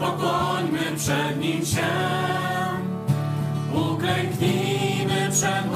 pokłońmy przed Nim się. Uklęknijmy przed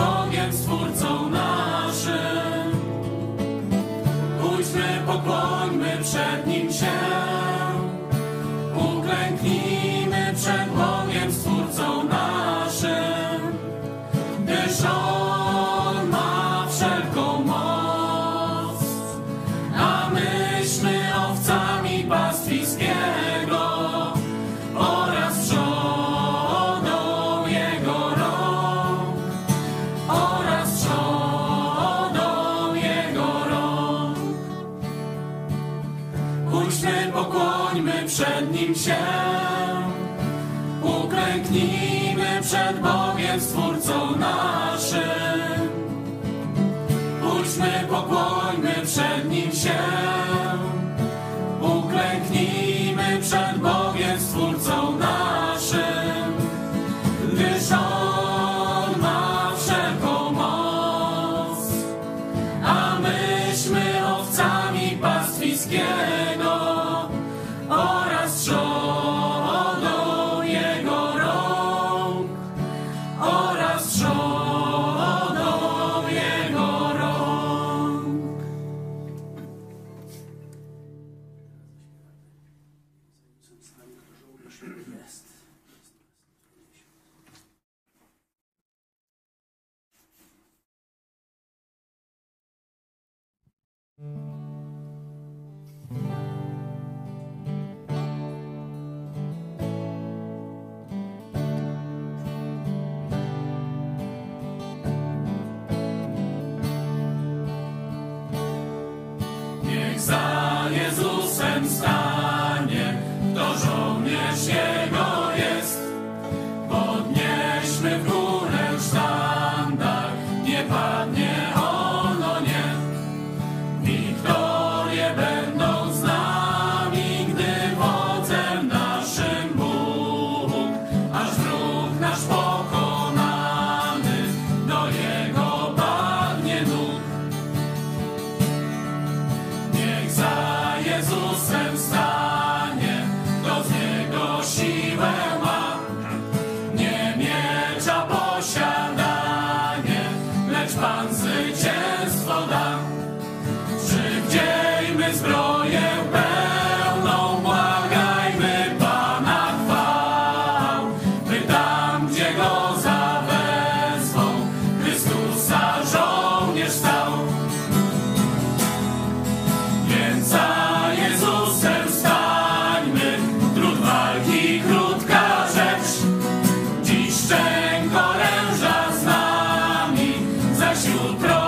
zaś jutro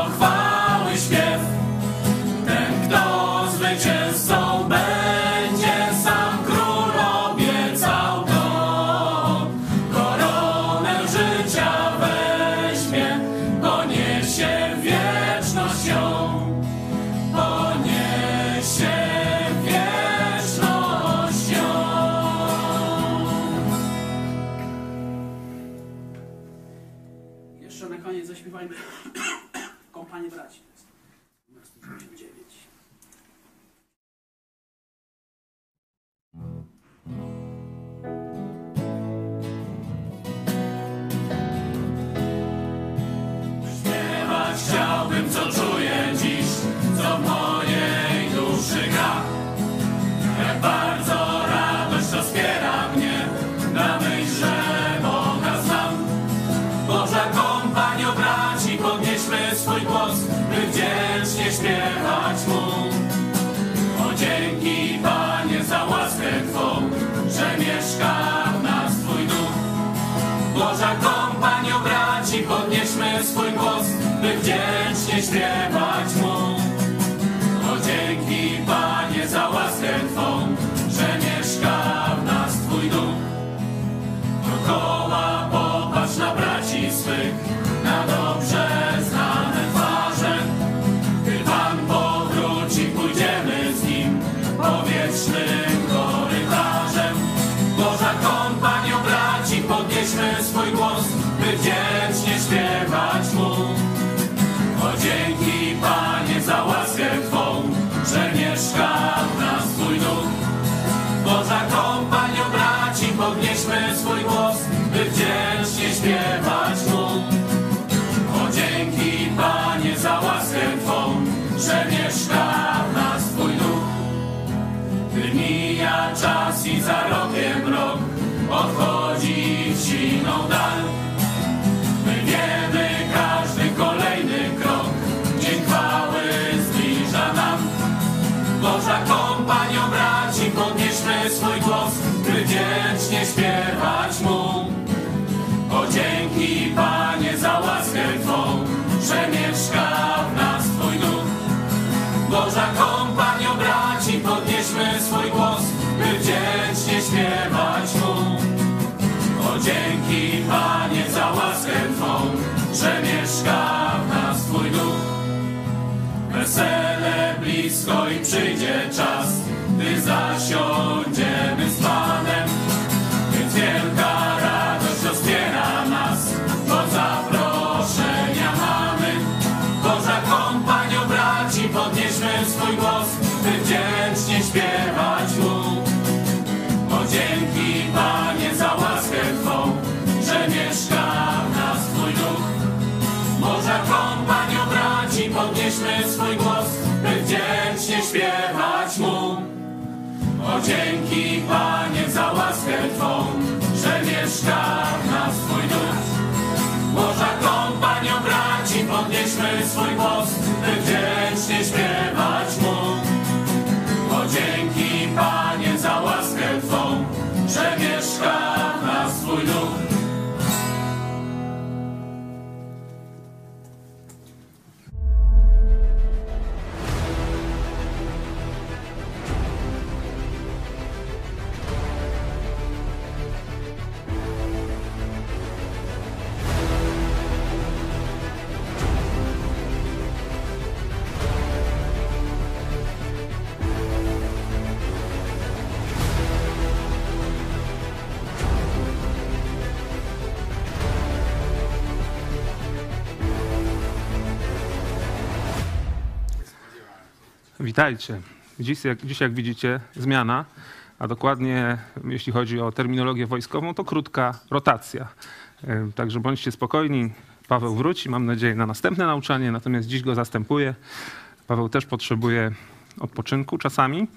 śpiewać Mu. O dzięki Panie za łaskę Twą, że mieszka w nas Twój duch. Wesele blisko i przyjdzie czas, gdy zasiądziemy w nas Twój duch. Boża kompanio braci, podnieśmy swój głos, by wdzięcznie śpiewać Witajcie. Dziś jak, dziś, jak widzicie, zmiana, a dokładnie jeśli chodzi o terminologię wojskową, to krótka rotacja. Także bądźcie spokojni. Paweł wróci, mam nadzieję, na następne nauczanie, natomiast dziś go zastępuję. Paweł też potrzebuje odpoczynku czasami.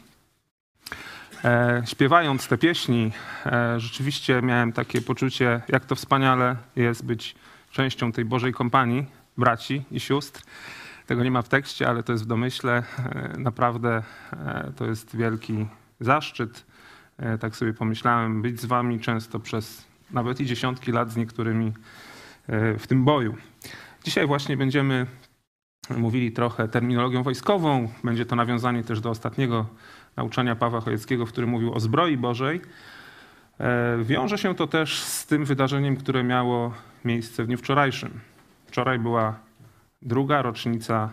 E, śpiewając te pieśni, e, rzeczywiście miałem takie poczucie, jak to wspaniale jest być częścią tej Bożej kompanii braci i sióstr. Tego nie ma w tekście, ale to jest w domyśle. E, Naprawdę e, to jest wielki zaszczyt. E, Tak sobie pomyślałem, być z wami często przez nawet i dziesiątki lat z niektórymi w tym boju. Dzisiaj właśnie będziemy mówili trochę terminologią wojskową. Będzie to nawiązanie też do ostatniego nauczania Pawła Chojeckiego, w którym mówił o zbroi Bożej. Wiąże się to też z tym wydarzeniem, które miało miejsce w dniu wczorajszym. Wczoraj była druga rocznica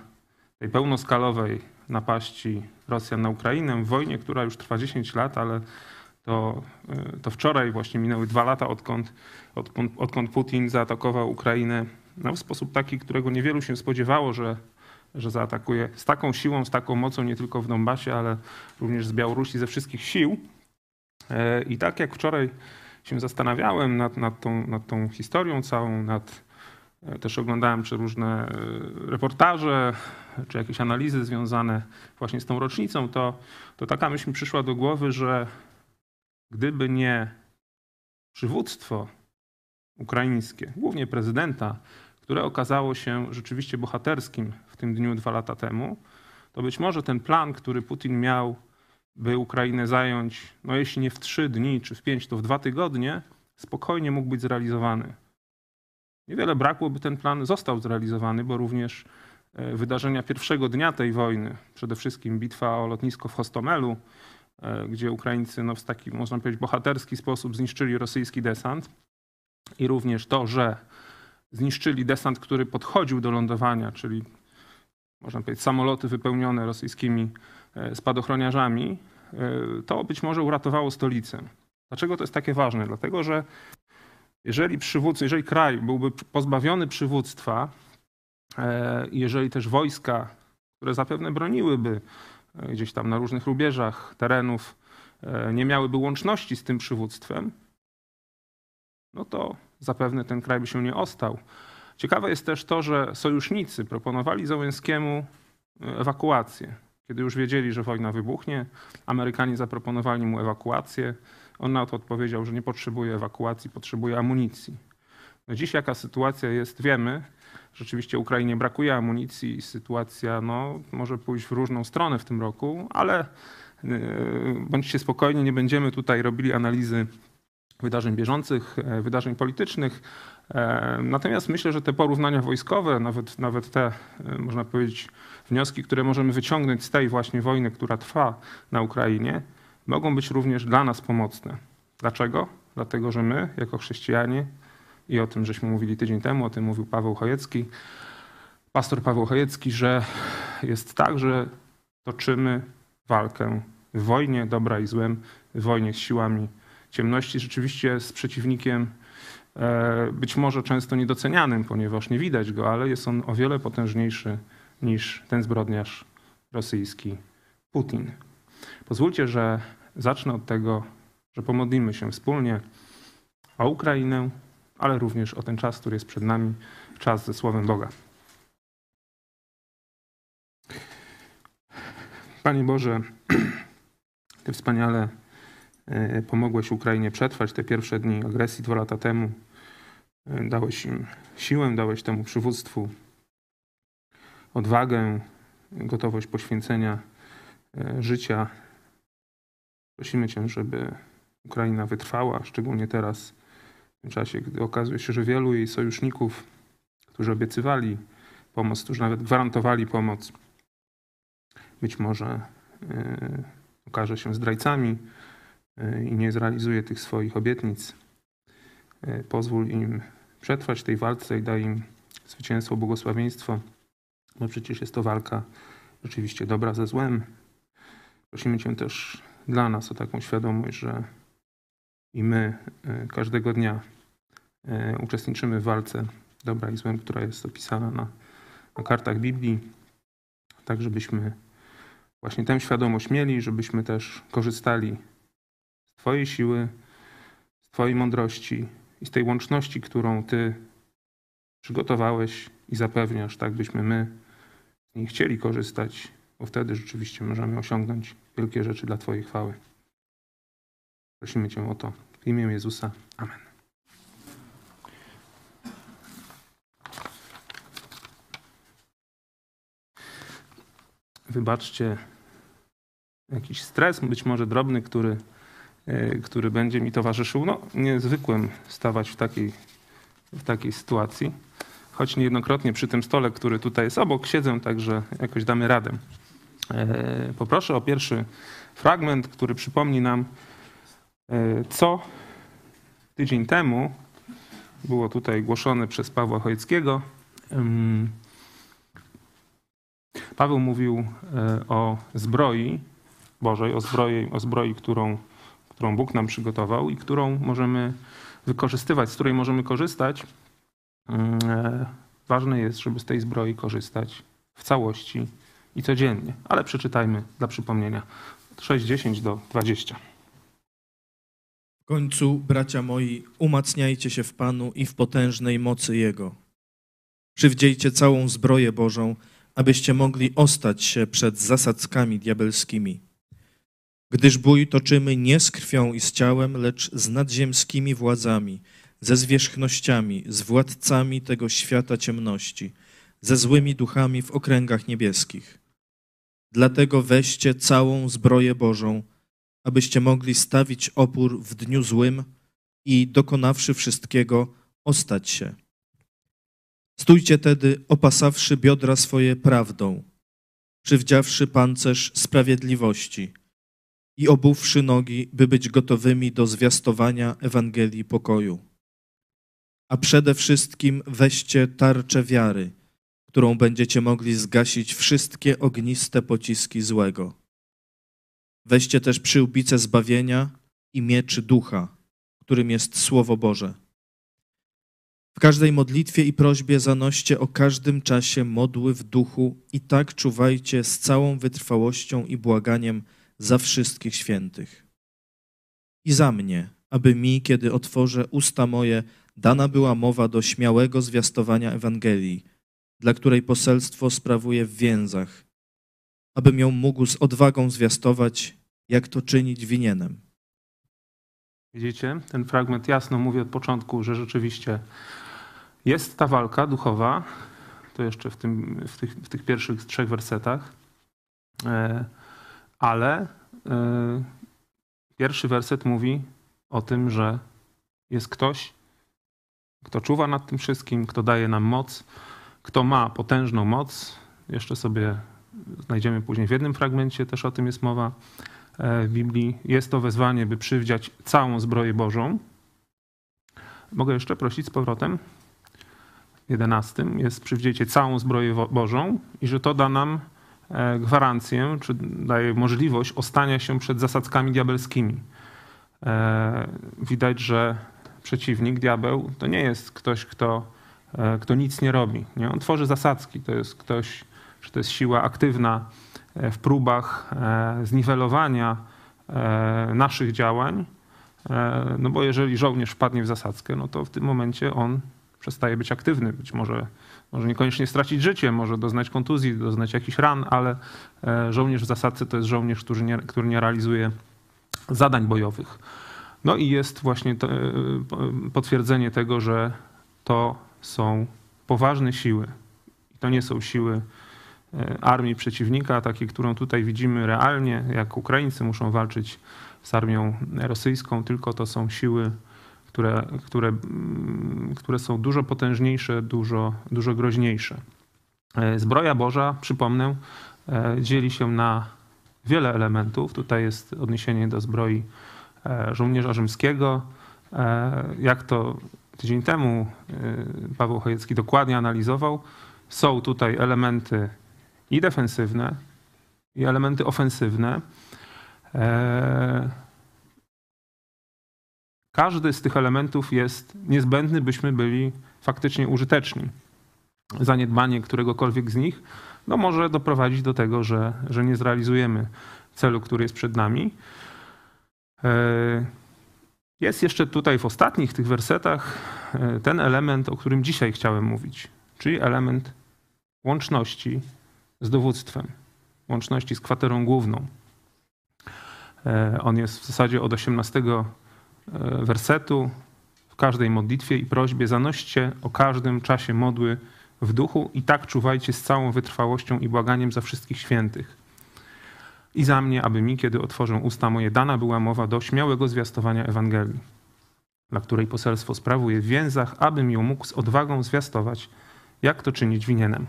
tej pełnoskalowej napaści Rosjan na Ukrainę, w wojnie, która już trwa 10 lat, ale to, y, to wczoraj właśnie minęły dwa lata, odkąd, odkąd, odkąd Putin zaatakował Ukrainę no, w sposób taki, którego niewielu się spodziewało, że, że zaatakuje z taką siłą, z taką mocą nie tylko w Donbasie, ale również z Białorusi, ze wszystkich sił. E, I tak jak wczoraj się zastanawiałem nad, nad, tą, nad tą historią całą, nad E, Też oglądałem czy różne e, reportaże, czy jakieś analizy związane właśnie z tą rocznicą, to, to taka myśl mi przyszła do głowy, że gdyby nie przywództwo ukraińskie, głównie prezydenta, które okazało się rzeczywiście bohaterskim w tym dniu dwa lata temu, to być może ten plan, który Putin miał, by Ukrainę zająć, no jeśli nie w trzy dni czy w pięć, to w dwa tygodnie, spokojnie mógł być zrealizowany. Niewiele brakło, by ten plan został zrealizowany, bo również e, wydarzenia pierwszego dnia tej wojny, przede wszystkim bitwa o lotnisko w Hostomelu, e, gdzie Ukraińcy no, w taki, można powiedzieć, bohaterski sposób zniszczyli rosyjski desant i również to, że zniszczyli desant, który podchodził do lądowania, czyli można powiedzieć samoloty wypełnione rosyjskimi e, spadochroniarzami, to być może uratowało stolicę. Dlaczego to jest takie ważne? Dlatego, że jeżeli przywódca, jeżeli kraj byłby pozbawiony przywództwa, e, jeżeli też wojska, które zapewne broniłyby e, gdzieś tam na różnych rubieżach terenów, e, nie miałyby łączności z tym przywództwem, no to zapewne ten kraj by się nie ostał. Ciekawe jest też to, że sojusznicy proponowali Załęskiemu ewakuację. Kiedy już wiedzieli, że wojna wybuchnie, Amerykanie zaproponowali mu ewakuację. On na to odpowiedział, że nie potrzebuje ewakuacji, potrzebuje amunicji. No dziś jaka sytuacja jest, wiemy. Rzeczywiście Ukrainie brakuje amunicji i sytuacja no, może pójść w różną stronę w tym roku, ale Bądźcie spokojni, nie będziemy tutaj robili analizy wydarzeń bieżących, e, wydarzeń politycznych. E, Natomiast myślę, że te porównania wojskowe, nawet, nawet te, e, można powiedzieć, wnioski, które możemy wyciągnąć z tej właśnie wojny, która trwa na Ukrainie, mogą być również dla nas pomocne. Dlaczego? Dlatego, że my, jako chrześcijanie, i o tym żeśmy mówili tydzień temu, o tym mówił Paweł Chojecki, pastor Paweł Chojecki, że jest tak, że toczymy walkę w wojnie dobra i złem, w wojnie z siłami ciemności, rzeczywiście z przeciwnikiem e, być może często niedocenianym, ponieważ nie widać go, ale jest on o wiele potężniejszy niż ten zbrodniarz rosyjski Putin. Pozwólcie, że zacznę od tego, że pomodlimy się wspólnie o Ukrainę, ale również o ten czas, który jest przed nami, czas ze Słowem Boga. Panie Boże, Ty wspaniale e, pomogłeś Ukrainie przetrwać te pierwsze dni agresji dwa lata temu. E, Dałeś im siłę, dałeś temu przywództwu odwagę, gotowość poświęcenia życia. Prosimy Cię, żeby Ukraina wytrwała, szczególnie teraz, w tym czasie, gdy okazuje się, że wielu jej sojuszników, którzy obiecywali pomoc, którzy nawet gwarantowali pomoc, być może y, okaże się zdrajcami y, i nie zrealizuje tych swoich obietnic. Pozwól im przetrwać tej walce i daj im zwycięstwo, błogosławieństwo, bo przecież jest to walka rzeczywiście dobra ze złem. Prosimy Cię też dla nas o taką świadomość, że i my y, każdego dnia y, uczestniczymy w walce dobra i złem, która jest opisana na, na kartach Biblii, tak żebyśmy właśnie tę świadomość mieli, żebyśmy też korzystali z Twojej siły, z Twojej mądrości i z tej łączności, którą Ty przygotowałeś i zapewniasz, tak byśmy my z niej chcieli korzystać, bo wtedy rzeczywiście możemy osiągnąć wielkie rzeczy dla Twojej chwały. Prosimy Cię o to w imię Jezusa. Amen. Wybaczcie jakiś stres, być może drobny, który, e, który będzie mi towarzyszył. No, niezwykłym stawać w takiej, w takiej sytuacji. Choć niejednokrotnie przy tym stole, który tutaj jest obok, siedzę, także jakoś damy radę. E, Poproszę o pierwszy fragment, który przypomni nam, e, co tydzień temu było tutaj głoszone przez Pawła Chojeckiego. Paweł mówił e, o zbroi Bożej, o zbroi, o zbroi którą, którą Bóg nam przygotował i którą możemy wykorzystywać, z której możemy korzystać. Ważne jest, żeby z tej zbroi korzystać w całości i codziennie. Ale przeczytajmy dla przypomnienia 6:10 do 20. W końcu, bracia moi, umacniajcie się w Panu i w potężnej mocy Jego. Przywdziejcie całą zbroję Bożą, abyście mogli ostać się przed zasadzkami diabelskimi. Gdyż bój toczymy nie z krwią i z ciałem, lecz z nadziemskimi władzami, ze zwierzchnościami, z władcami tego świata ciemności, ze złymi duchami w okręgach niebieskich. Dlatego weźcie całą zbroję Bożą, abyście mogli stawić opór w dniu złym i dokonawszy wszystkiego, ostać się. Stójcie tedy, opasawszy biodra swoje prawdą, przywdziawszy pancerz sprawiedliwości i obuwszy nogi, by być gotowymi do zwiastowania Ewangelii pokoju. A przede wszystkim weźcie tarczę wiary, którą będziecie mogli zgasić wszystkie ogniste pociski złego. Weźcie też przyłbicę zbawienia i mieczy ducha, którym jest Słowo Boże. W każdej modlitwie i prośbie zanoście o każdym czasie modły w duchu i tak czuwajcie z całą wytrwałością i błaganiem za wszystkich świętych. I za mnie, aby mi, kiedy otworzę usta moje, dana była mowa do śmiałego zwiastowania Ewangelii, dla której poselstwo sprawuję w więzach, abym ją mógł z odwagą zwiastować, jak to czynić winienem. Widzicie, ten fragment jasno mówi od początku, że rzeczywiście jest ta walka duchowa, to jeszcze w, tym, w, tych, w tych pierwszych trzech wersetach, e, ale y, pierwszy werset mówi o tym, że jest ktoś, kto czuwa nad tym wszystkim, kto daje nam moc, kto ma potężną moc. Jeszcze sobie znajdziemy później w jednym fragmencie, też o tym jest mowa e, w Biblii. Jest to wezwanie, by przywdziać całą zbroję Bożą. Mogę jeszcze prosić z powrotem? W 11 jest przywdziejcie całą zbroję Bożą i że to da nam e, gwarancję, czy daje możliwość ostania się przed zasadzkami diabelskimi. E, Widać, że przeciwnik, diabeł, to nie jest ktoś, kto, kto nic nie robi. Nie? On tworzy zasadzki. To jest ktoś, że to jest siła aktywna e, w próbach e, zniwelowania e, naszych działań. E, No bo jeżeli żołnierz wpadnie w zasadzkę, no to w tym momencie on przestaje być aktywny. Być może, może niekoniecznie stracić życie, może doznać kontuzji, doznać jakichś ran, ale e, żołnierz w zasadce to jest żołnierz, który nie, który nie realizuje zadań bojowych. No i jest właśnie to, e, po- potwierdzenie tego, że to są poważne siły. I to nie są siły e, armii przeciwnika, takie, którą tutaj widzimy realnie, jak Ukraińcy muszą walczyć z armią rosyjską, tylko to są siły, które, które, które są dużo potężniejsze, dużo, dużo groźniejsze. E, Zbroja Boża, przypomnę, e, dzieli się na wiele elementów. Tutaj jest odniesienie do zbroi żołnierza rzymskiego. Jak to tydzień temu e, Paweł Chojecki dokładnie analizował, są tutaj elementy i defensywne, i elementy ofensywne. E, Każdy z tych elementów jest niezbędny, byśmy byli faktycznie użyteczni. Zaniedbanie któregokolwiek z nich no może doprowadzić do tego, że, że nie zrealizujemy celu, który jest przed nami. Jest jeszcze tutaj w ostatnich tych wersetach e, ten element, o którym dzisiaj chciałem mówić, czyli element łączności z dowództwem, łączności z kwaterą główną. E, On jest w zasadzie od 18 e, wersetu. W każdej modlitwie i prośbie zanoście o każdym czasie modły w duchu i tak czuwajcie z całą wytrwałością i błaganiem za wszystkich świętych. I za mnie, aby mi, kiedy otworzę usta moje, dana była mowa do śmiałego zwiastowania Ewangelii, dla której poselstwo sprawuję w więzach, abym ją mógł z odwagą zwiastować, jak to czynić winienem.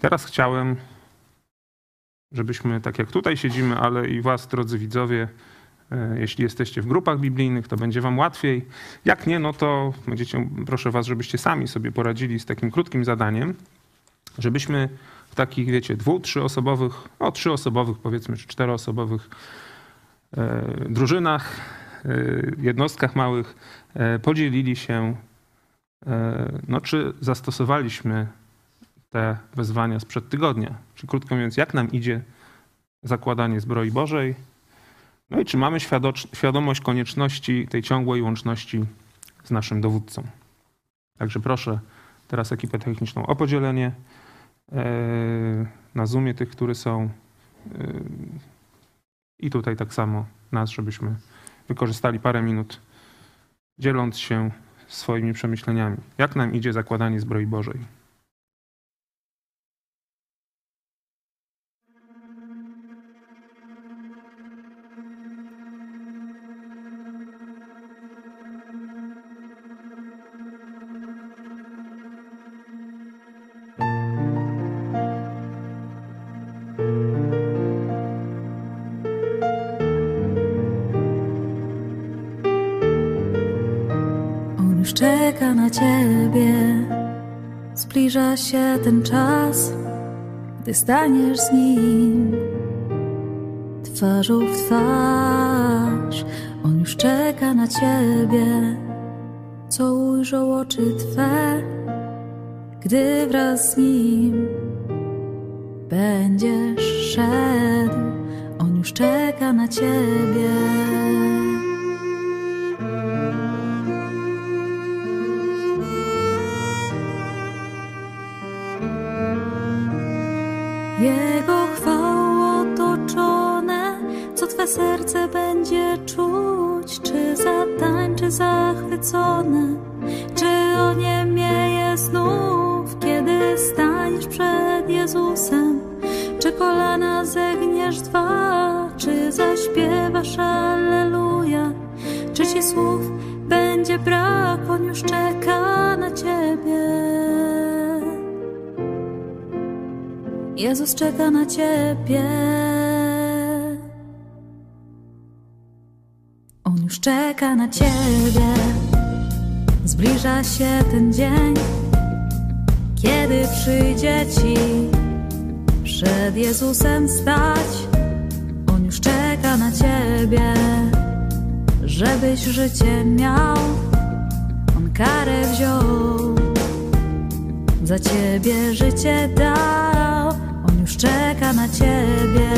Teraz chciałem, żebyśmy, tak jak tutaj siedzimy, ale i was, drodzy widzowie, e, jeśli jesteście w grupach biblijnych, to będzie wam łatwiej. Jak nie, no to będziecie, proszę was, żebyście sami sobie poradzili z takim krótkim zadaniem, żebyśmy w takich, wiecie, dwu, trzyosobowych, o trzyosobowych powiedzmy, czy czteroosobowych e, drużynach, e, jednostkach małych e, podzielili się, no czy zastosowaliśmy te wezwania sprzed tygodnia. Czy krótko mówiąc, jak nam idzie zakładanie zbroi Bożej, no i czy mamy świadomość konieczności tej ciągłej łączności z naszym dowódcą. Także proszę teraz ekipę techniczną o podzielenie na Zoomie tych, które są e, i tutaj tak samo nas, żebyśmy wykorzystali parę minut dzieląc się swoimi przemyśleniami. Jak nam idzie zakładanie zbroi Bożej? Ciebie. Zbliża się ten czas, gdy staniesz z nim twarzą w twarz. On już czeka na ciebie, co ujrzą oczy twe, gdy wraz z nim będziesz szedł. On już czeka na ciebie. Zachwycone, czy oniemieje znów, kiedy staniesz przed Jezusem, czy kolana zegniesz dwa, czy zaśpiewasz Alleluja, czy ci słów będzie brak, on już czeka na ciebie. Jezus czeka na ciebie. Czeka na ciebie. Zbliża się ten dzień, kiedy przyjdzie ci przed Jezusem stać. On już czeka na ciebie, żebyś życie miał. On karę wziął, za ciebie życie dał. On już czeka na ciebie.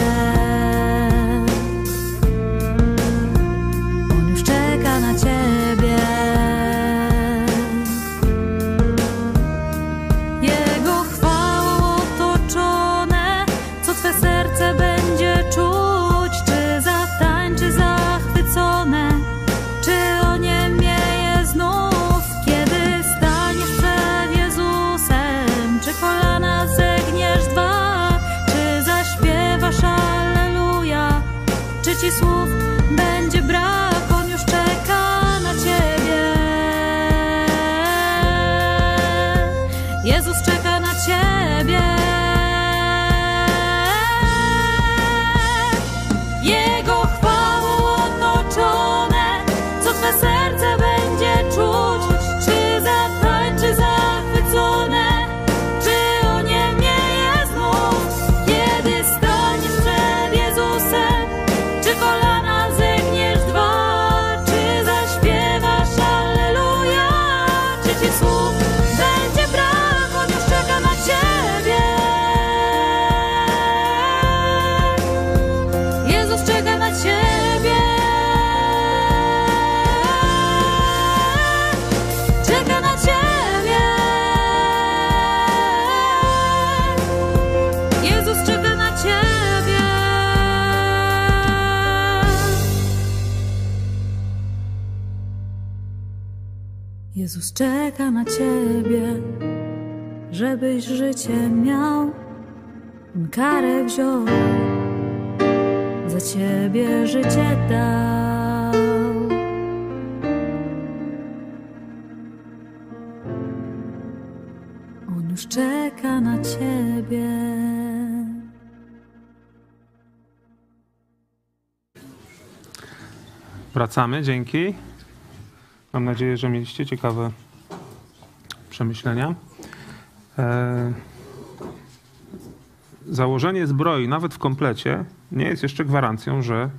Życie miał. Karę wziął, za ciebie życie dał. On już czeka na ciebie. Wracamy, dzięki. Mam nadzieję, że mieliście ciekawe przemyślenia. E, założenie zbroi, nawet w komplecie, nie jest jeszcze gwarancją, że,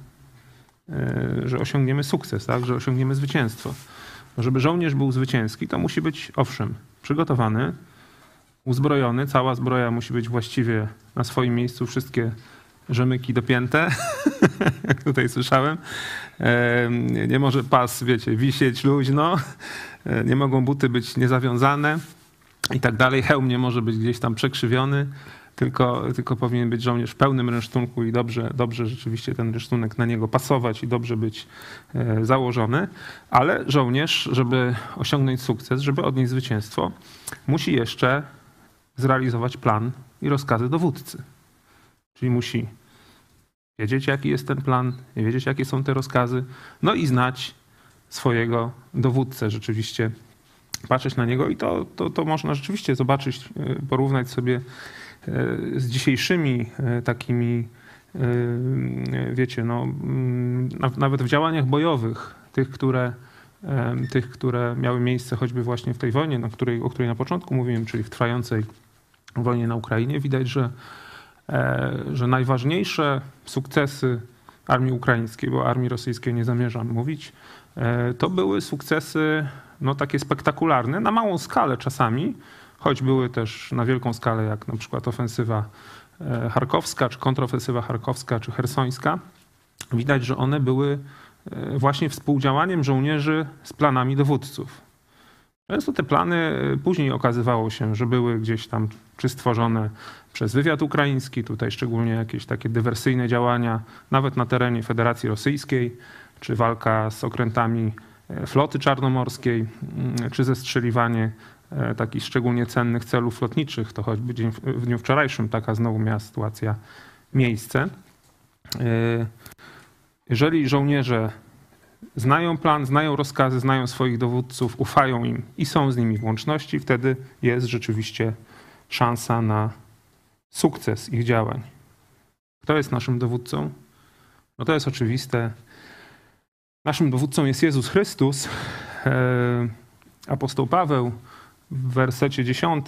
e, że osiągniemy sukces, tak? że osiągniemy zwycięstwo. Żeby żołnierz był zwycięski, to musi być, owszem, przygotowany, uzbrojony. Cała zbroja musi być właściwie na swoim miejscu, wszystkie rzemyki dopięte, jak tutaj słyszałem. E, Nie może pas, wiecie, wisieć luźno, nie mogą buty być niezawiązane i tak dalej. Hełm nie może być gdzieś tam przekrzywiony, tylko, tylko powinien być żołnierz w pełnym rynsztunku i dobrze, dobrze rzeczywiście ten rynsztunek na niego pasować i dobrze być e, założony. Ale żołnierz, żeby osiągnąć sukces, żeby odnieść zwycięstwo, musi jeszcze zrealizować plan i rozkazy dowódcy. Czyli musi wiedzieć, jaki jest ten plan, wiedzieć, jakie są te rozkazy, no i znać swojego dowódcę rzeczywiście, patrzeć na niego i to, to, to można rzeczywiście zobaczyć, e, porównać sobie e, z dzisiejszymi e, takimi, wiecie, no, na- nawet w działaniach bojowych, tych, które, tych, które miały miejsce choćby właśnie w tej wojnie, na której, o której na początku mówiłem, czyli w trwającej wojnie na Ukrainie, widać, że że najważniejsze sukcesy armii ukraińskiej, bo armii rosyjskiej nie zamierzam mówić, to były sukcesy no, takie spektakularne, na małą skalę czasami, choć były też na wielką skalę, jak na przykład ofensywa e, charkowska, czy kontrofensywa charkowska, czy hersońska. Widać, że one były e, właśnie współdziałaniem żołnierzy z planami dowódców. Często te plany y, później okazywało się, że były gdzieś tam czy stworzone przez wywiad ukraiński, tutaj szczególnie jakieś takie dywersyjne działania, nawet na terenie Federacji Rosyjskiej, czy walka z okrętami e, floty czarnomorskiej, mm, czy zestrzeliwanie e, takich szczególnie cennych celów lotniczych. To choćby dzień, w dniu wczorajszym taka znowu miała sytuacja miejsce. E, jeżeli żołnierze znają plan, znają rozkazy, znają swoich dowódców, ufają im i są z nimi w łączności, wtedy jest rzeczywiście szansa na sukces ich działań. Kto jest naszym dowódcą? No to jest oczywiste. Naszym dowódcą jest Jezus Chrystus. E, apostoł Paweł w wersecie 10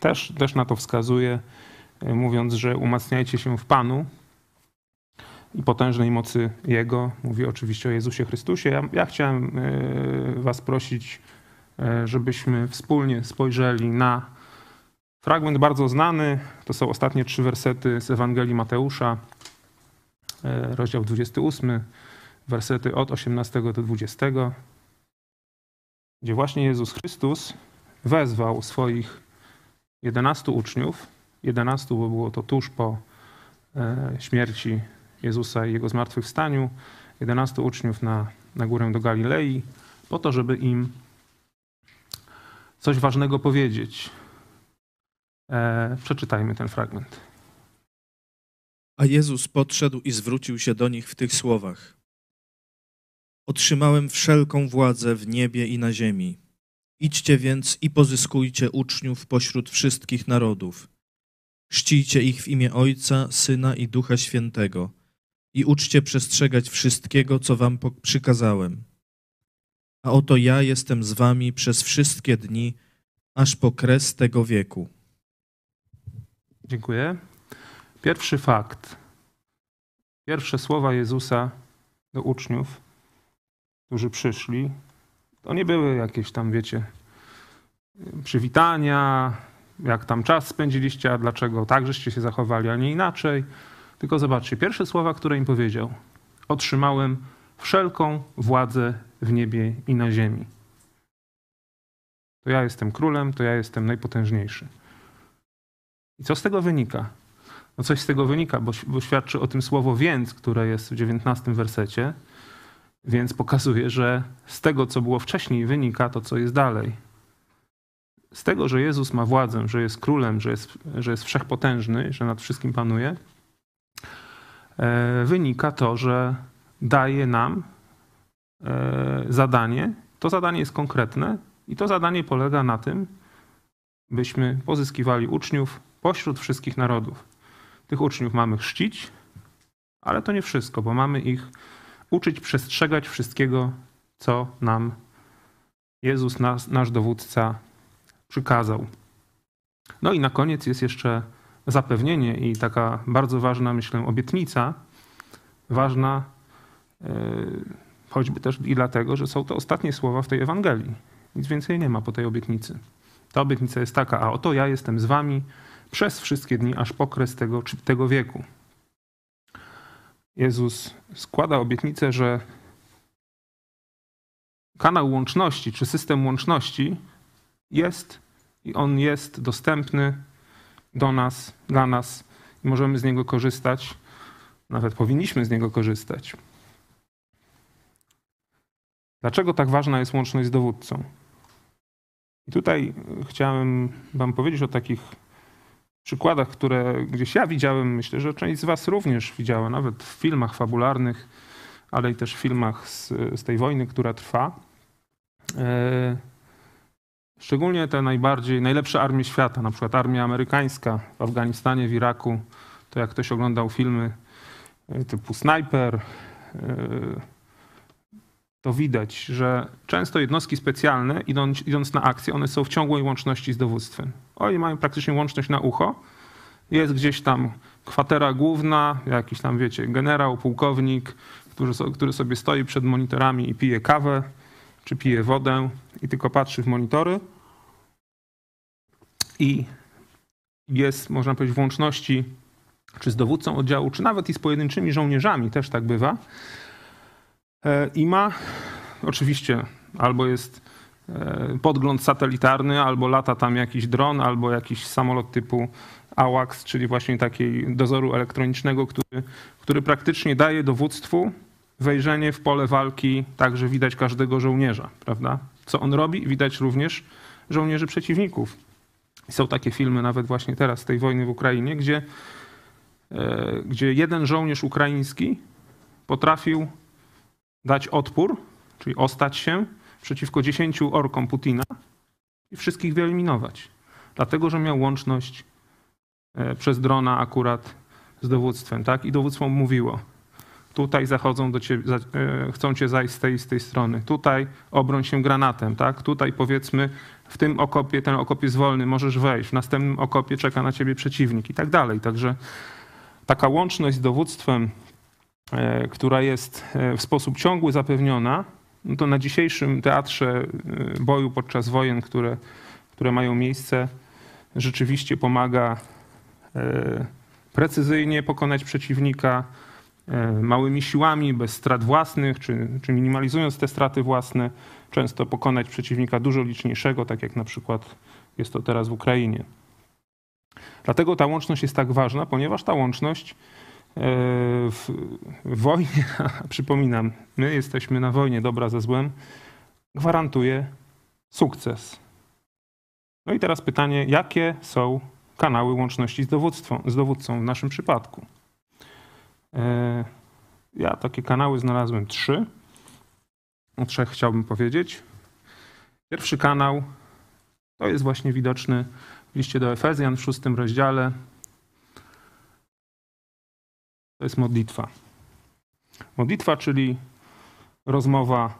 też, też na to wskazuje, e, mówiąc, że umacniajcie się w Panu i potężnej mocy Jego. Mówi oczywiście o Jezusie Chrystusie. Ja, ja chciałem e, Was prosić, żebyśmy wspólnie spojrzeli na fragment bardzo znany. To są ostatnie trzy wersety z Ewangelii Mateusza, rozdział 28, wersety od 18 do 20 gdzie właśnie Jezus Chrystus wezwał swoich 11 uczniów, 11, bo było to tuż po e, śmierci Jezusa i Jego zmartwychwstaniu, 11 uczniów na, na górę do Galilei, po to, żeby im coś ważnego powiedzieć. E, przeczytajmy ten fragment. A Jezus podszedł i zwrócił się do nich w tych słowach. Otrzymałem wszelką władzę w niebie i na ziemi. Idźcie więc i pozyskujcie uczniów pośród wszystkich narodów. Chrzcijcie ich w imię Ojca, Syna i Ducha Świętego i uczcie przestrzegać wszystkiego, co wam przykazałem. A oto ja jestem z wami przez wszystkie dni, aż po kres tego wieku. Dziękuję. Pierwszy fakt. Pierwsze słowa Jezusa do uczniów którzy przyszli, to nie były jakieś tam, wiecie, przywitania, jak tam czas spędziliście, a dlaczego tak żeście się zachowali, a nie inaczej. Tylko zobaczcie, pierwsze słowa, które im powiedział. Otrzymałem wszelką władzę w niebie i na ziemi. To ja jestem królem, to ja jestem najpotężniejszy. I co z tego wynika? No coś z tego wynika, bo, bo świadczy o tym słowo więc, które jest w dziewiętnastym wersecie, więc pokazuje, że z tego, co było wcześniej, wynika to, co jest dalej. Z tego, że Jezus ma władzę, że jest królem, że jest, że jest wszechpotężny, że nad wszystkim panuje, e, wynika to, że daje nam e, zadanie. To zadanie jest konkretne i to zadanie polega na tym, byśmy pozyskiwali uczniów pośród wszystkich narodów. Tych uczniów mamy chrzcić, ale to nie wszystko, bo mamy ich uczyć przestrzegać wszystkiego, co nam Jezus, nas, nasz dowódca, przykazał. No i na koniec jest jeszcze zapewnienie i taka bardzo ważna, myślę, obietnica. Ważna yy, choćby też i dlatego, że są to ostatnie słowa w tej Ewangelii. Nic więcej nie ma po tej obietnicy. Ta obietnica jest taka, a oto ja jestem z wami przez wszystkie dni, aż po kres tego, tego wieku. Jezus składa obietnicę, że kanał łączności czy system łączności jest i on jest dostępny do nas, dla nas i możemy z niego korzystać. Nawet powinniśmy z niego korzystać. Dlaczego tak ważna jest łączność z dowódcą? I tutaj chciałem Wam powiedzieć o takich przykładach, które gdzieś ja widziałem, myślę, że część z Was również widziała, nawet w filmach fabularnych, ale i też w filmach z, z tej wojny, która trwa. E, szczególnie te najbardziej, najlepsze armie świata, na przykład armia amerykańska w Afganistanie, w Iraku, to jak ktoś oglądał filmy e, typu Sniper, e, to widać, że często jednostki specjalne, idąc, idąc, na akcję, one są w ciągłej łączności z dowództwem. Oni mają praktycznie łączność na ucho. Jest gdzieś tam kwatera główna, jakiś tam, wiecie, generał, pułkownik, który, który sobie stoi przed monitorami i pije kawę, czy pije wodę i tylko patrzy w monitory. I jest, można powiedzieć, w łączności czy z dowódcą oddziału, czy nawet i z pojedynczymi żołnierzami, też tak bywa i ma oczywiście albo jest e, podgląd satelitarny, albo lata tam jakiś dron, albo jakiś samolot typu AWACS, czyli właśnie takiej dozoru elektronicznego, który, który praktycznie daje dowództwu wejrzenie w pole walki, tak że widać każdego żołnierza, prawda? Co on robi? Widać również żołnierzy przeciwników. Są takie filmy nawet właśnie teraz tej wojny w Ukrainie, gdzie e, gdzie jeden żołnierz ukraiński potrafił dać odpór, czyli ostać się przeciwko 10 orkom Putina i wszystkich wyeliminować. Dlatego, że miał łączność e, przez drona akurat z dowództwem, tak? I dowództwo mówiło, tutaj zachodzą do ciebie, e, chcą cię zajść z tej, z tej strony, tutaj obroń się granatem, tak? Tutaj powiedzmy w tym okopie, ten okop jest wolny, możesz wejść, w następnym okopie czeka na ciebie przeciwnik i tak dalej. Także taka łączność z dowództwem, która jest e, w sposób ciągły zapewniona, no to na dzisiejszym teatrze e, boju podczas wojen, które, które mają miejsce, rzeczywiście pomaga e, precyzyjnie pokonać przeciwnika e, małymi siłami, bez strat własnych, czy, czy minimalizując te straty własne, często pokonać przeciwnika dużo liczniejszego, tak jak na przykład jest to teraz w Ukrainie. Dlatego ta łączność jest tak ważna, ponieważ ta łączność e, w, w wojnie, przypominam, my jesteśmy na wojnie dobra ze złem, gwarantuje sukces. No i teraz pytanie, jakie są kanały łączności z, z dowódcą w naszym przypadku? E, Ja takie kanały znalazłem trzy. O trzech chciałbym powiedzieć. Pierwszy kanał to jest właśnie widoczny w liście do Efezjan w szóstym rozdziale. To jest modlitwa. Modlitwa, czyli rozmowa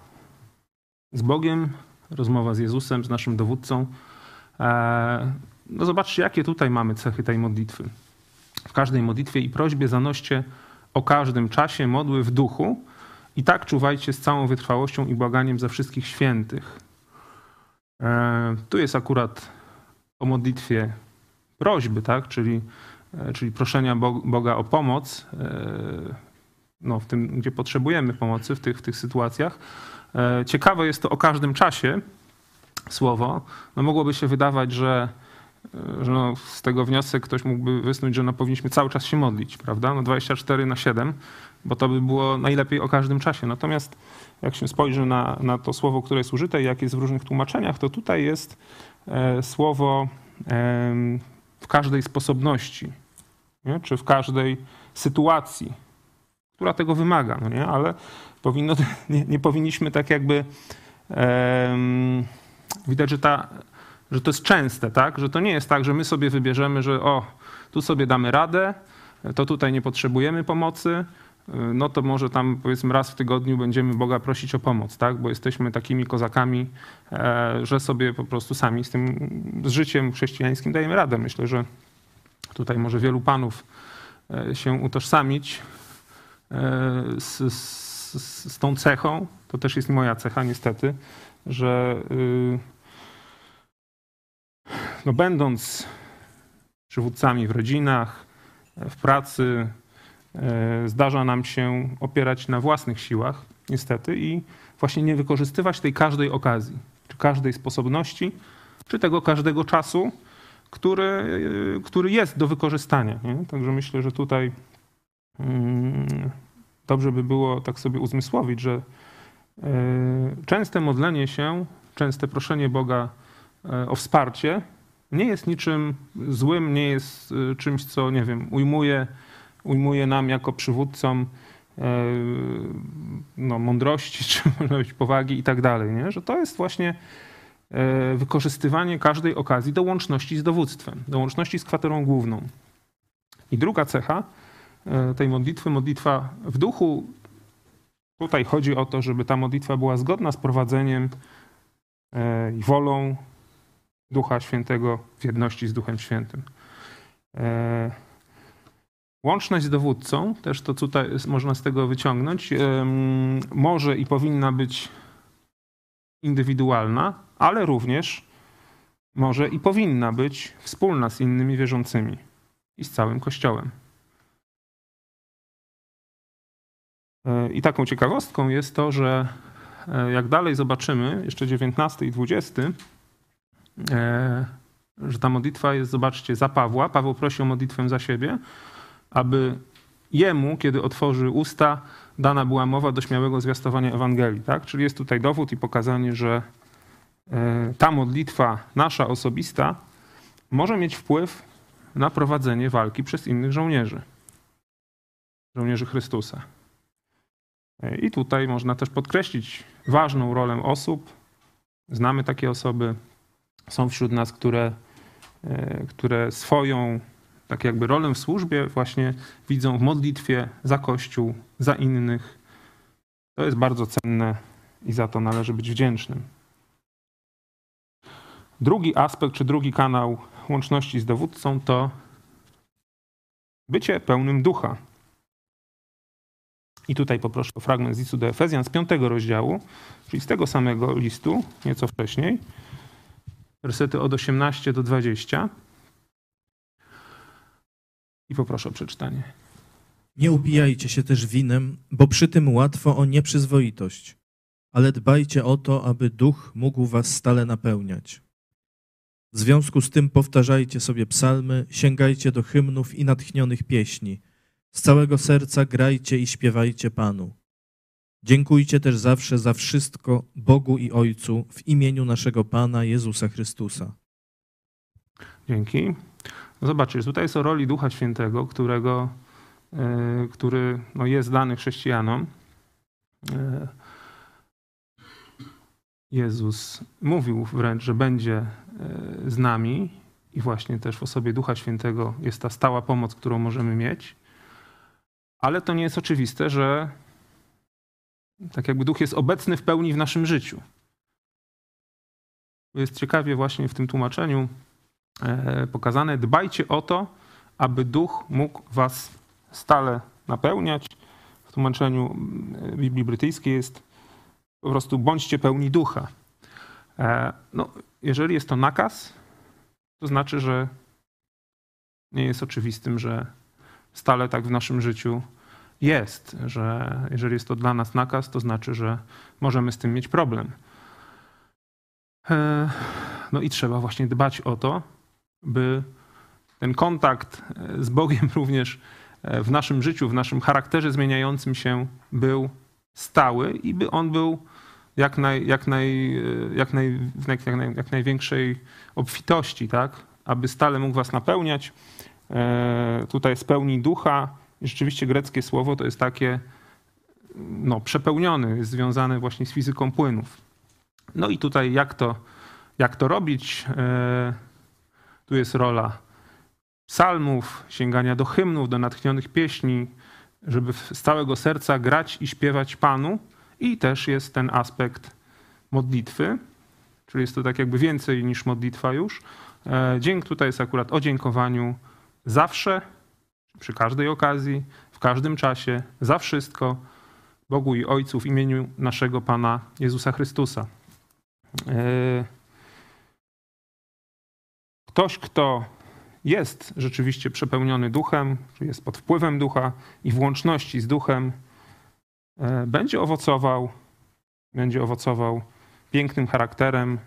z Bogiem, rozmowa z Jezusem, z naszym dowódcą. E, No zobaczcie, jakie tutaj mamy cechy tej modlitwy. W każdej modlitwie i prośbie zanoście o każdym czasie modły w duchu i tak czuwajcie z całą wytrwałością i błaganiem za wszystkich świętych. E, Tu jest akurat o modlitwie prośby, tak? czyli, czyli proszenia Bo- Boga o pomoc e, no, w tym, gdzie potrzebujemy pomocy w tych, w tych sytuacjach. E, Ciekawe jest to o każdym czasie słowo. No, mogłoby się wydawać, że, e, że no, z tego wniosek ktoś mógłby wysnuć, że no, powinniśmy cały czas się modlić, prawda? No 24 na 7, bo to by było najlepiej o każdym czasie. Natomiast jak się spojrzy na, na to słowo, które jest użyte i jak jest w różnych tłumaczeniach, to tutaj jest e, słowo w każdej sposobności, nie? czy w każdej sytuacji, która tego wymaga, no nie? ale powinno, nie, nie powinniśmy tak jakby em, widać, że, ta, że to jest częste, tak? że to nie jest tak, że my sobie wybierzemy, że o, tu sobie damy radę, to tutaj nie potrzebujemy pomocy, no to może tam powiedzmy raz w tygodniu będziemy Boga prosić o pomoc, tak? bo jesteśmy takimi kozakami, e, że sobie po prostu sami z tym, z życiem chrześcijańskim dajemy radę. Myślę, że tutaj może wielu panów e, się utożsamić e, z, z, z tą cechą. To też jest moja cecha niestety, że y, no będąc przywódcami w rodzinach, w pracy, zdarza nam się opierać na własnych siłach, niestety, i właśnie nie wykorzystywać tej każdej okazji, czy każdej sposobności, czy tego każdego czasu, który, e, który jest do wykorzystania. Nie? Także myślę, że tutaj mm, dobrze by było tak sobie uzmysłowić, że e, częste modlenie się, częste proszenie Boga e, o wsparcie nie jest niczym złym, nie jest e, czymś, co, nie wiem, ujmuje, ujmuje nam jako przywódcom e, no, mądrości, czy może być powagi i tak dalej, nie? że to jest właśnie e, wykorzystywanie każdej okazji do łączności z dowództwem, do łączności z kwaterą główną. I druga cecha e, tej modlitwy, modlitwa w duchu, tutaj chodzi o to, żeby ta modlitwa była zgodna z prowadzeniem i wolą Ducha Świętego w jedności z Duchem Świętym. Łączność z dowódcą, też to tutaj można z tego wyciągnąć, może i powinna być indywidualna, ale również może i powinna być wspólna z innymi wierzącymi i z całym Kościołem. E, I taką ciekawostką jest to, że e, jak dalej zobaczymy, jeszcze 19 i 20, e, że ta modlitwa jest, zobaczcie, za Pawła. Paweł prosi o modlitwę za siebie, aby jemu, kiedy otworzy usta, dana była mowa do śmiałego zwiastowania Ewangelii. Tak? Czyli jest tutaj dowód i pokazanie, że e, ta modlitwa nasza osobista może mieć wpływ na prowadzenie walki przez innych żołnierzy. żołnierzy Chrystusa. I tutaj można też podkreślić ważną rolę osób. Znamy takie osoby, są wśród nas, które, e, które swoją tak jakby rolę w służbie właśnie widzą w modlitwie za Kościół, za innych. To jest bardzo cenne i za to należy być wdzięcznym. Drugi aspekt, czy drugi kanał łączności z dowódcą to bycie pełnym ducha. I tutaj poproszę o fragment z listu do Efezjan z piątego rozdziału, czyli z tego samego listu, nieco wcześniej, wersety od 18 do 20. I poproszę o przeczytanie. Nie upijajcie się też winem, bo przy tym łatwo o nieprzyzwoitość, ale dbajcie o to, aby duch mógł was stale napełniać. W związku z tym powtarzajcie sobie psalmy, sięgajcie do hymnów i natchnionych pieśni. Z całego serca grajcie i śpiewajcie Panu. Dziękujcie też zawsze za wszystko Bogu i Ojcu w imieniu naszego Pana Jezusa Chrystusa. Dzięki. No zobaczcie, tutaj jest o roli Ducha Świętego, którego, e, który no jest dany chrześcijanom. E, Jezus mówił wręcz, że będzie e, z nami i właśnie też w osobie Ducha Świętego jest ta stała pomoc, którą możemy mieć. Ale to nie jest oczywiste, że tak jakby Duch jest obecny w pełni w naszym życiu. Jest ciekawie właśnie w tym tłumaczeniu pokazane, dbajcie o to, aby Duch mógł was stale napełniać. W tłumaczeniu e, Biblii Brytyjskiej jest po prostu bądźcie pełni ducha. E, no, jeżeli jest to nakaz, to znaczy, że nie jest oczywistym, że stale tak w naszym życiu jest, że jeżeli jest to dla nas nakaz, to znaczy, że możemy z tym mieć problem. E, no i trzeba właśnie dbać o to, by ten kontakt z Bogiem również w naszym życiu, w naszym charakterze zmieniającym się był stały i by on był jak, naj, jak, naj, jak, naj, jak, naj, jak największej obfitości, tak? aby stale mógł was napełniać. E, tutaj spełni ducha. Rzeczywiście greckie słowo to jest takie no, przepełniony, jest związane właśnie z fizyką płynów. No i tutaj jak to, jak to robić? E, tu jest rola psalmów, sięgania do hymnów, do natchnionych pieśni, żeby z całego serca grać i śpiewać Panu. I też jest ten aspekt modlitwy, czyli jest to tak jakby więcej niż modlitwa już. E, dzięk tutaj jest akurat o dziękowaniu zawsze, przy każdej okazji, w każdym czasie, za wszystko Bogu i Ojcu w imieniu naszego Pana Jezusa Chrystusa. Ktoś, kto jest rzeczywiście przepełniony duchem, czy jest pod wpływem ducha i w łączności z duchem, e, będzie owocował, będzie owocował pięknym charakterem,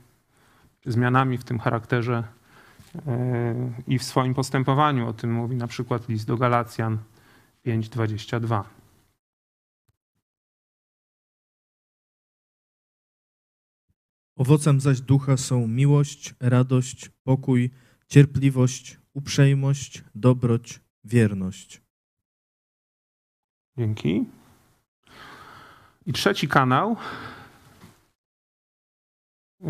zmianami w tym charakterze e, i w swoim postępowaniu. O tym mówi na przykład list do Galacjan 5:22. Owocem zaś ducha są miłość, radość, pokój, cierpliwość, uprzejmość, dobroć, wierność. Dzięki. I trzeci kanał yy,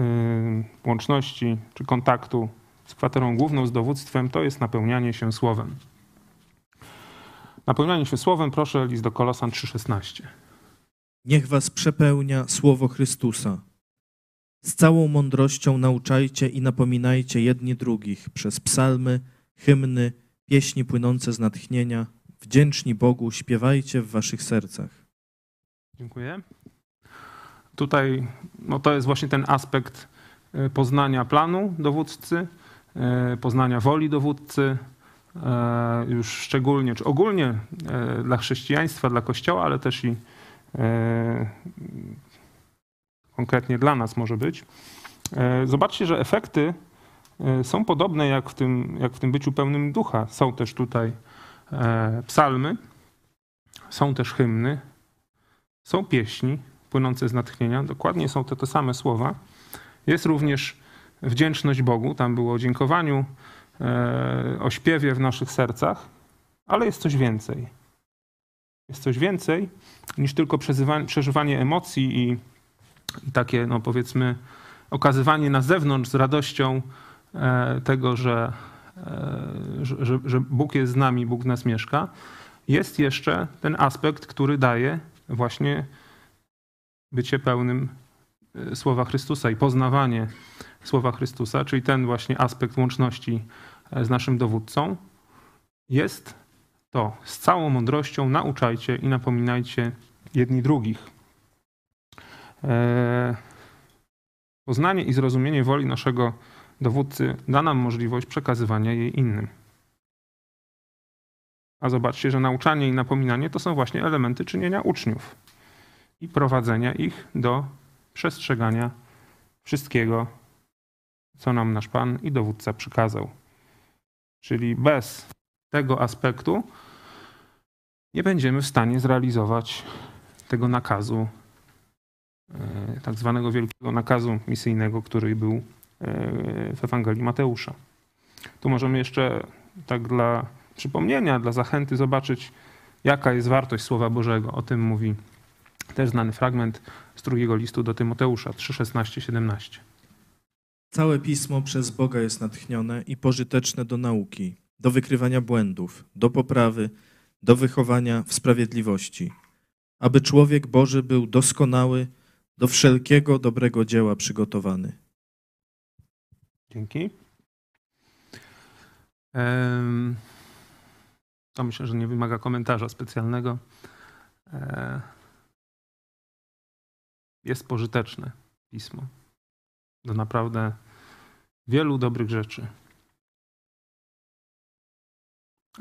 łączności czy kontaktu z kwaterą główną, z dowództwem, to jest napełnianie się słowem. Napełnianie się słowem, proszę, list do Kolosan 3,16. Niech was przepełnia słowo Chrystusa. Z całą mądrością nauczajcie i napominajcie jedni drugich przez psalmy, hymny, pieśni płynące z natchnienia. Wdzięczni Bogu śpiewajcie w waszych sercach. Dziękuję. Tutaj no to jest właśnie ten aspekt y, poznania planu dowódcy, y, poznania woli dowódcy, y, już szczególnie, czy ogólnie dla chrześcijaństwa, dla Kościoła, ale też i konkretnie dla nas może być. Zobaczcie, że efekty są podobne jak w tym, jak w tym byciu pełnym ducha. Są też tutaj psalmy, są też hymny, są pieśni płynące z natchnienia, dokładnie są to te same słowa. Jest również wdzięczność Bogu, tam było o dziękowaniu, e, o śpiewie w naszych sercach, ale jest coś więcej. jest coś więcej niż tylko przeżywanie emocji i, i takie, no powiedzmy, okazywanie na zewnątrz z radością e, tego, że, e, że, że, że Bóg jest z nami, Bóg w nas mieszka. Jest jeszcze ten aspekt, który daje właśnie bycie pełnym e, słowa Chrystusa i poznawanie słowa Chrystusa, czyli ten właśnie aspekt łączności z naszym dowódcą, jest to z całą mądrością nauczajcie i napominajcie jedni drugich. E, poznanie i zrozumienie woli naszego dowódcy da nam możliwość przekazywania jej innym. A zobaczcie, że nauczanie i napominanie to są właśnie elementy czynienia uczniów i prowadzenia ich do przestrzegania wszystkiego, co nam nasz Pan i dowódca przykazał. Czyli bez tego aspektu nie będziemy w stanie zrealizować tego nakazu, tak zwanego wielkiego nakazu misyjnego, który był e, w Ewangelii Mateusza. Tu możemy jeszcze tak dla przypomnienia, dla zachęty zobaczyć, jaka jest wartość Słowa Bożego. O tym mówi też znany fragment z drugiego listu do Tymoteusza 3:16-17. Całe pismo przez Boga jest natchnione i pożyteczne do nauki, do wykrywania błędów, do poprawy, do wychowania w sprawiedliwości, aby człowiek Boży był doskonały, do wszelkiego dobrego dzieła przygotowany. Dzięki. To myślę, że nie wymaga komentarza specjalnego. E, Jest pożyteczne pismo do naprawdę wielu dobrych rzeczy.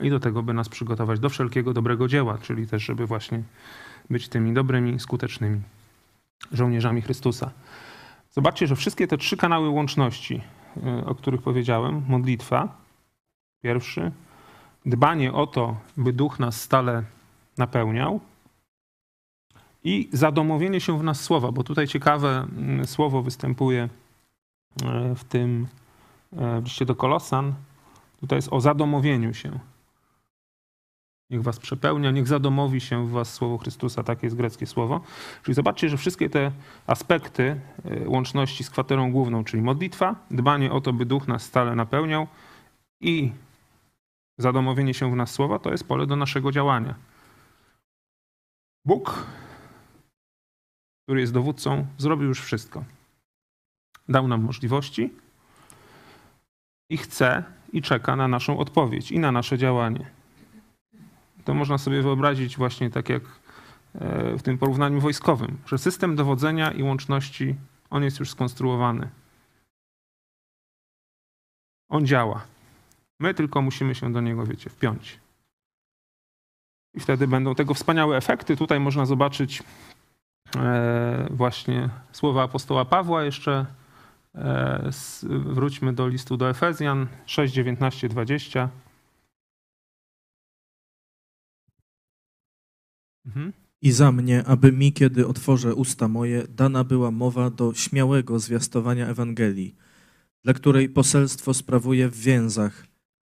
I do tego, by nas przygotować do wszelkiego dobrego dzieła, czyli też, żeby właśnie być tymi dobrymi, skutecznymi żołnierzami Chrystusa. Zobaczcie, że wszystkie te trzy kanały łączności, y, o których powiedziałem, modlitwa, pierwszy, dbanie o to, by duch nas stale napełniał i zadomowienie się w nas słowa, bo tutaj ciekawe mm, słowo występuje y, w tym y, w liście do Kolosan. Tutaj jest o zadomowieniu się. Niech was przepełnia, niech zadomowi się w was słowo Chrystusa, takie jest greckie słowo. Czyli zobaczcie, że wszystkie te aspekty y, łączności z kwaterą główną, czyli modlitwa, dbanie o to, by duch nas stale napełniał i zadomowienie się w nas słowa, to jest pole do naszego działania. Bóg, który jest dowódcą, zrobił już wszystko. Dał nam możliwości i chce i czeka na naszą odpowiedź i na nasze działanie to można sobie wyobrazić właśnie tak jak e, w tym porównaniu wojskowym, że system dowodzenia i łączności, on jest już skonstruowany. On działa. My tylko musimy się do niego, wiecie, wpiąć. I wtedy będą tego wspaniałe efekty. Tutaj można zobaczyć e, właśnie słowa apostoła Pawła jeszcze. E, wróćmy do listu do Efezjan 6, 19, 20. Mhm. I za mnie, aby mi, kiedy otworzę usta moje, dana była mowa do śmiałego zwiastowania Ewangelii, dla której poselstwo sprawuję w więzach,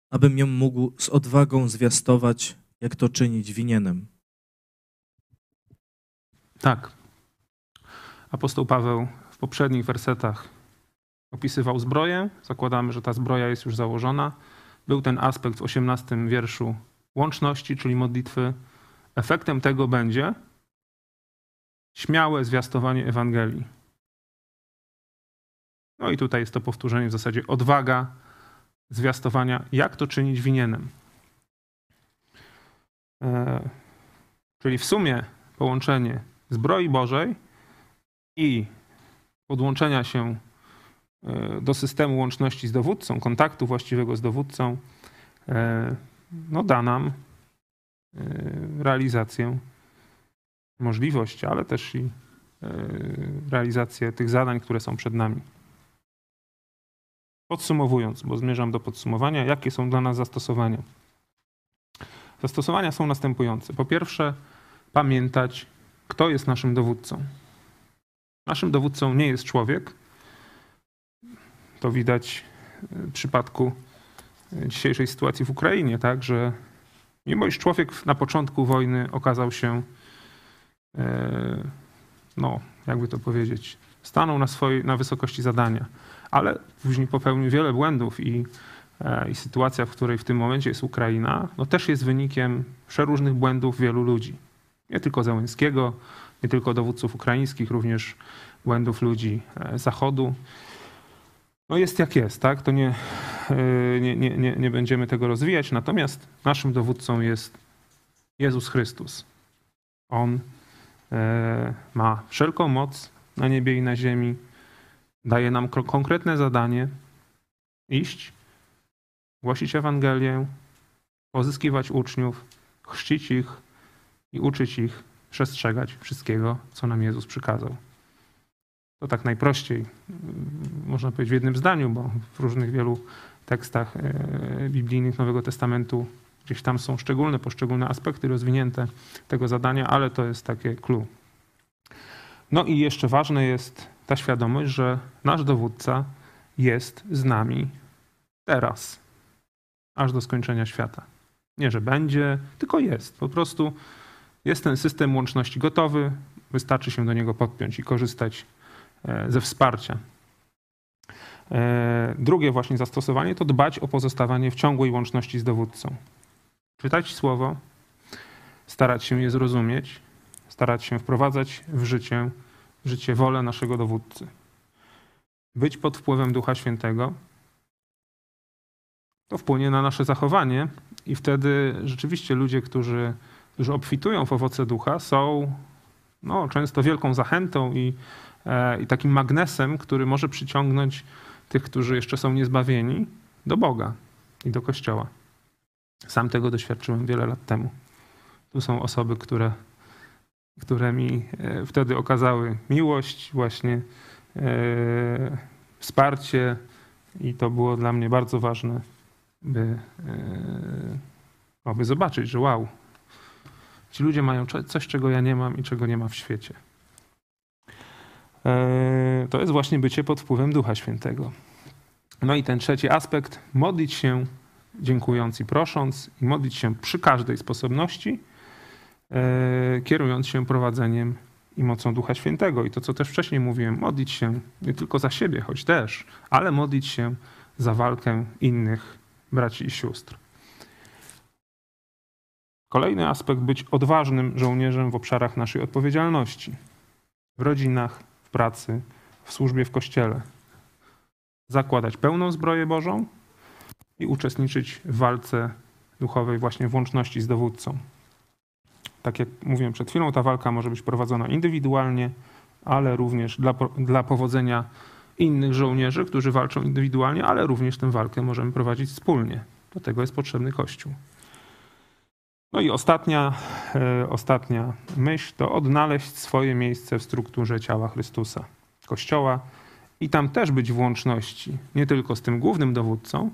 abym ją mógł z odwagą zwiastować, jak to czynić winienem. Tak. Apostoł Paweł w poprzednich wersetach opisywał zbroję. Zakładamy, że ta zbroja jest już założona. Był ten aspekt w 18 wierszu łączności, czyli modlitwy Efektem tego będzie śmiałe zwiastowanie Ewangelii. No i tutaj jest to powtórzenie w zasadzie odwaga zwiastowania, jak to czynić winienem. E, czyli w sumie połączenie zbroi Bożej i podłączenia się e, do systemu łączności z dowódcą, kontaktu właściwego z dowódcą, e, no da nam realizację, możliwość, ale też i y, realizację tych zadań, które są przed nami. Podsumowując, bo zmierzam do podsumowania, jakie są dla nas zastosowania? Zastosowania są następujące. Po pierwsze, pamiętać, kto jest naszym dowódcą. Naszym dowódcą nie jest człowiek. To widać w przypadku dzisiejszej sytuacji w Ukrainie, tak, że Mimo iż człowiek na początku wojny okazał się, e, no, jakby to powiedzieć, stanął na, swojej, na wysokości zadania, ale później popełnił wiele błędów i, e, i sytuacja, w której w tym momencie jest Ukraina, no też jest wynikiem przeróżnych błędów wielu ludzi. Nie tylko Załęskiego, nie tylko dowódców ukraińskich, również błędów ludzi e, Zachodu. No jest jak jest, tak? To nie, nie, nie, nie, nie będziemy tego rozwijać. Natomiast naszym dowódcą jest Jezus Chrystus. On ma wszelką moc na niebie i na ziemi. Daje nam konkretne zadanie iść, głosić Ewangelię, pozyskiwać uczniów, chrzcić ich i uczyć ich przestrzegać wszystkiego, co nam Jezus przykazał. To tak najprościej, można powiedzieć w jednym zdaniu, bo w różnych wielu tekstach e, biblijnych Nowego Testamentu gdzieś tam są szczególne, poszczególne aspekty rozwinięte tego zadania, ale to jest takie clue. No i jeszcze ważne jest ta świadomość, że nasz dowódca jest z nami teraz, aż do skończenia świata. Nie, że będzie, tylko jest. Po prostu jest ten system łączności gotowy, wystarczy się do niego podpiąć i korzystać e, ze wsparcia. E, drugie właśnie zastosowanie to dbać o pozostawanie w ciągłej łączności z dowódcą. Czytać słowo, starać się je zrozumieć, starać się wprowadzać w życie, w życie wolę naszego dowódcy. Być pod wpływem Ducha Świętego, to wpłynie na nasze zachowanie i wtedy rzeczywiście ludzie, którzy, którzy obfitują w owoce ducha, są no, często wielką zachętą i, e, i takim magnesem, który może przyciągnąć tych, którzy jeszcze są niezbawieni, do Boga i do Kościoła. Sam tego doświadczyłem wiele lat temu. Tu są osoby, które które mi e, wtedy okazały miłość, właśnie e, wsparcie i to było dla mnie bardzo ważne, by, e, zobaczyć, że wow, ci ludzie mają coś, czego ja nie mam i czego nie ma w świecie. To jest właśnie bycie pod wpływem Ducha Świętego. No i ten trzeci aspekt, modlić się dziękując i prosząc, i modlić się przy każdej sposobności, E, kierując się prowadzeniem i mocą Ducha Świętego. I to, co też wcześniej mówiłem, modlić się nie tylko za siebie, choć też, ale modlić się za walkę innych braci i sióstr. Kolejny aspekt być odważnym żołnierzem w obszarach naszej odpowiedzialności. W rodzinach, w pracy, w służbie w kościele. Zakładać pełną zbroję Bożą i uczestniczyć w walce duchowej właśnie w łączności z dowódcą tak jak mówiłem przed chwilą, ta walka może być prowadzona indywidualnie, ale również dla, dla powodzenia innych żołnierzy, którzy walczą indywidualnie, ale również tę walkę możemy prowadzić wspólnie. Do tego jest potrzebny Kościół. No i ostatnia, e, ostatnia myśl to odnaleźć swoje miejsce w strukturze ciała Chrystusa, Kościoła i tam też być w łączności, nie tylko z tym głównym dowódcą,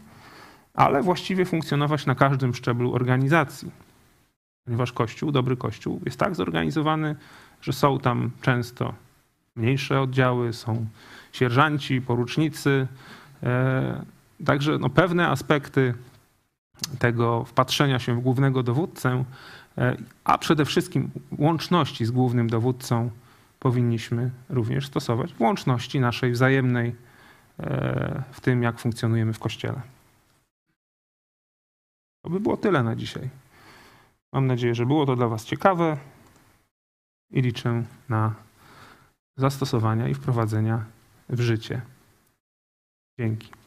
ale właściwie funkcjonować na każdym szczeblu organizacji ponieważ Kościół, dobry Kościół, jest tak zorganizowany, że są tam często mniejsze oddziały, są sierżanci, porucznicy. E, także no, pewne aspekty tego wpatrzenia się w głównego dowódcę, e, a przede wszystkim łączności z głównym dowódcą powinniśmy również stosować łączności naszej wzajemnej e, w tym, jak funkcjonujemy w Kościele. To by było tyle na dzisiaj. Mam nadzieję, że było to dla Was ciekawe i liczę na zastosowania i wprowadzenia w życie. Dzięki.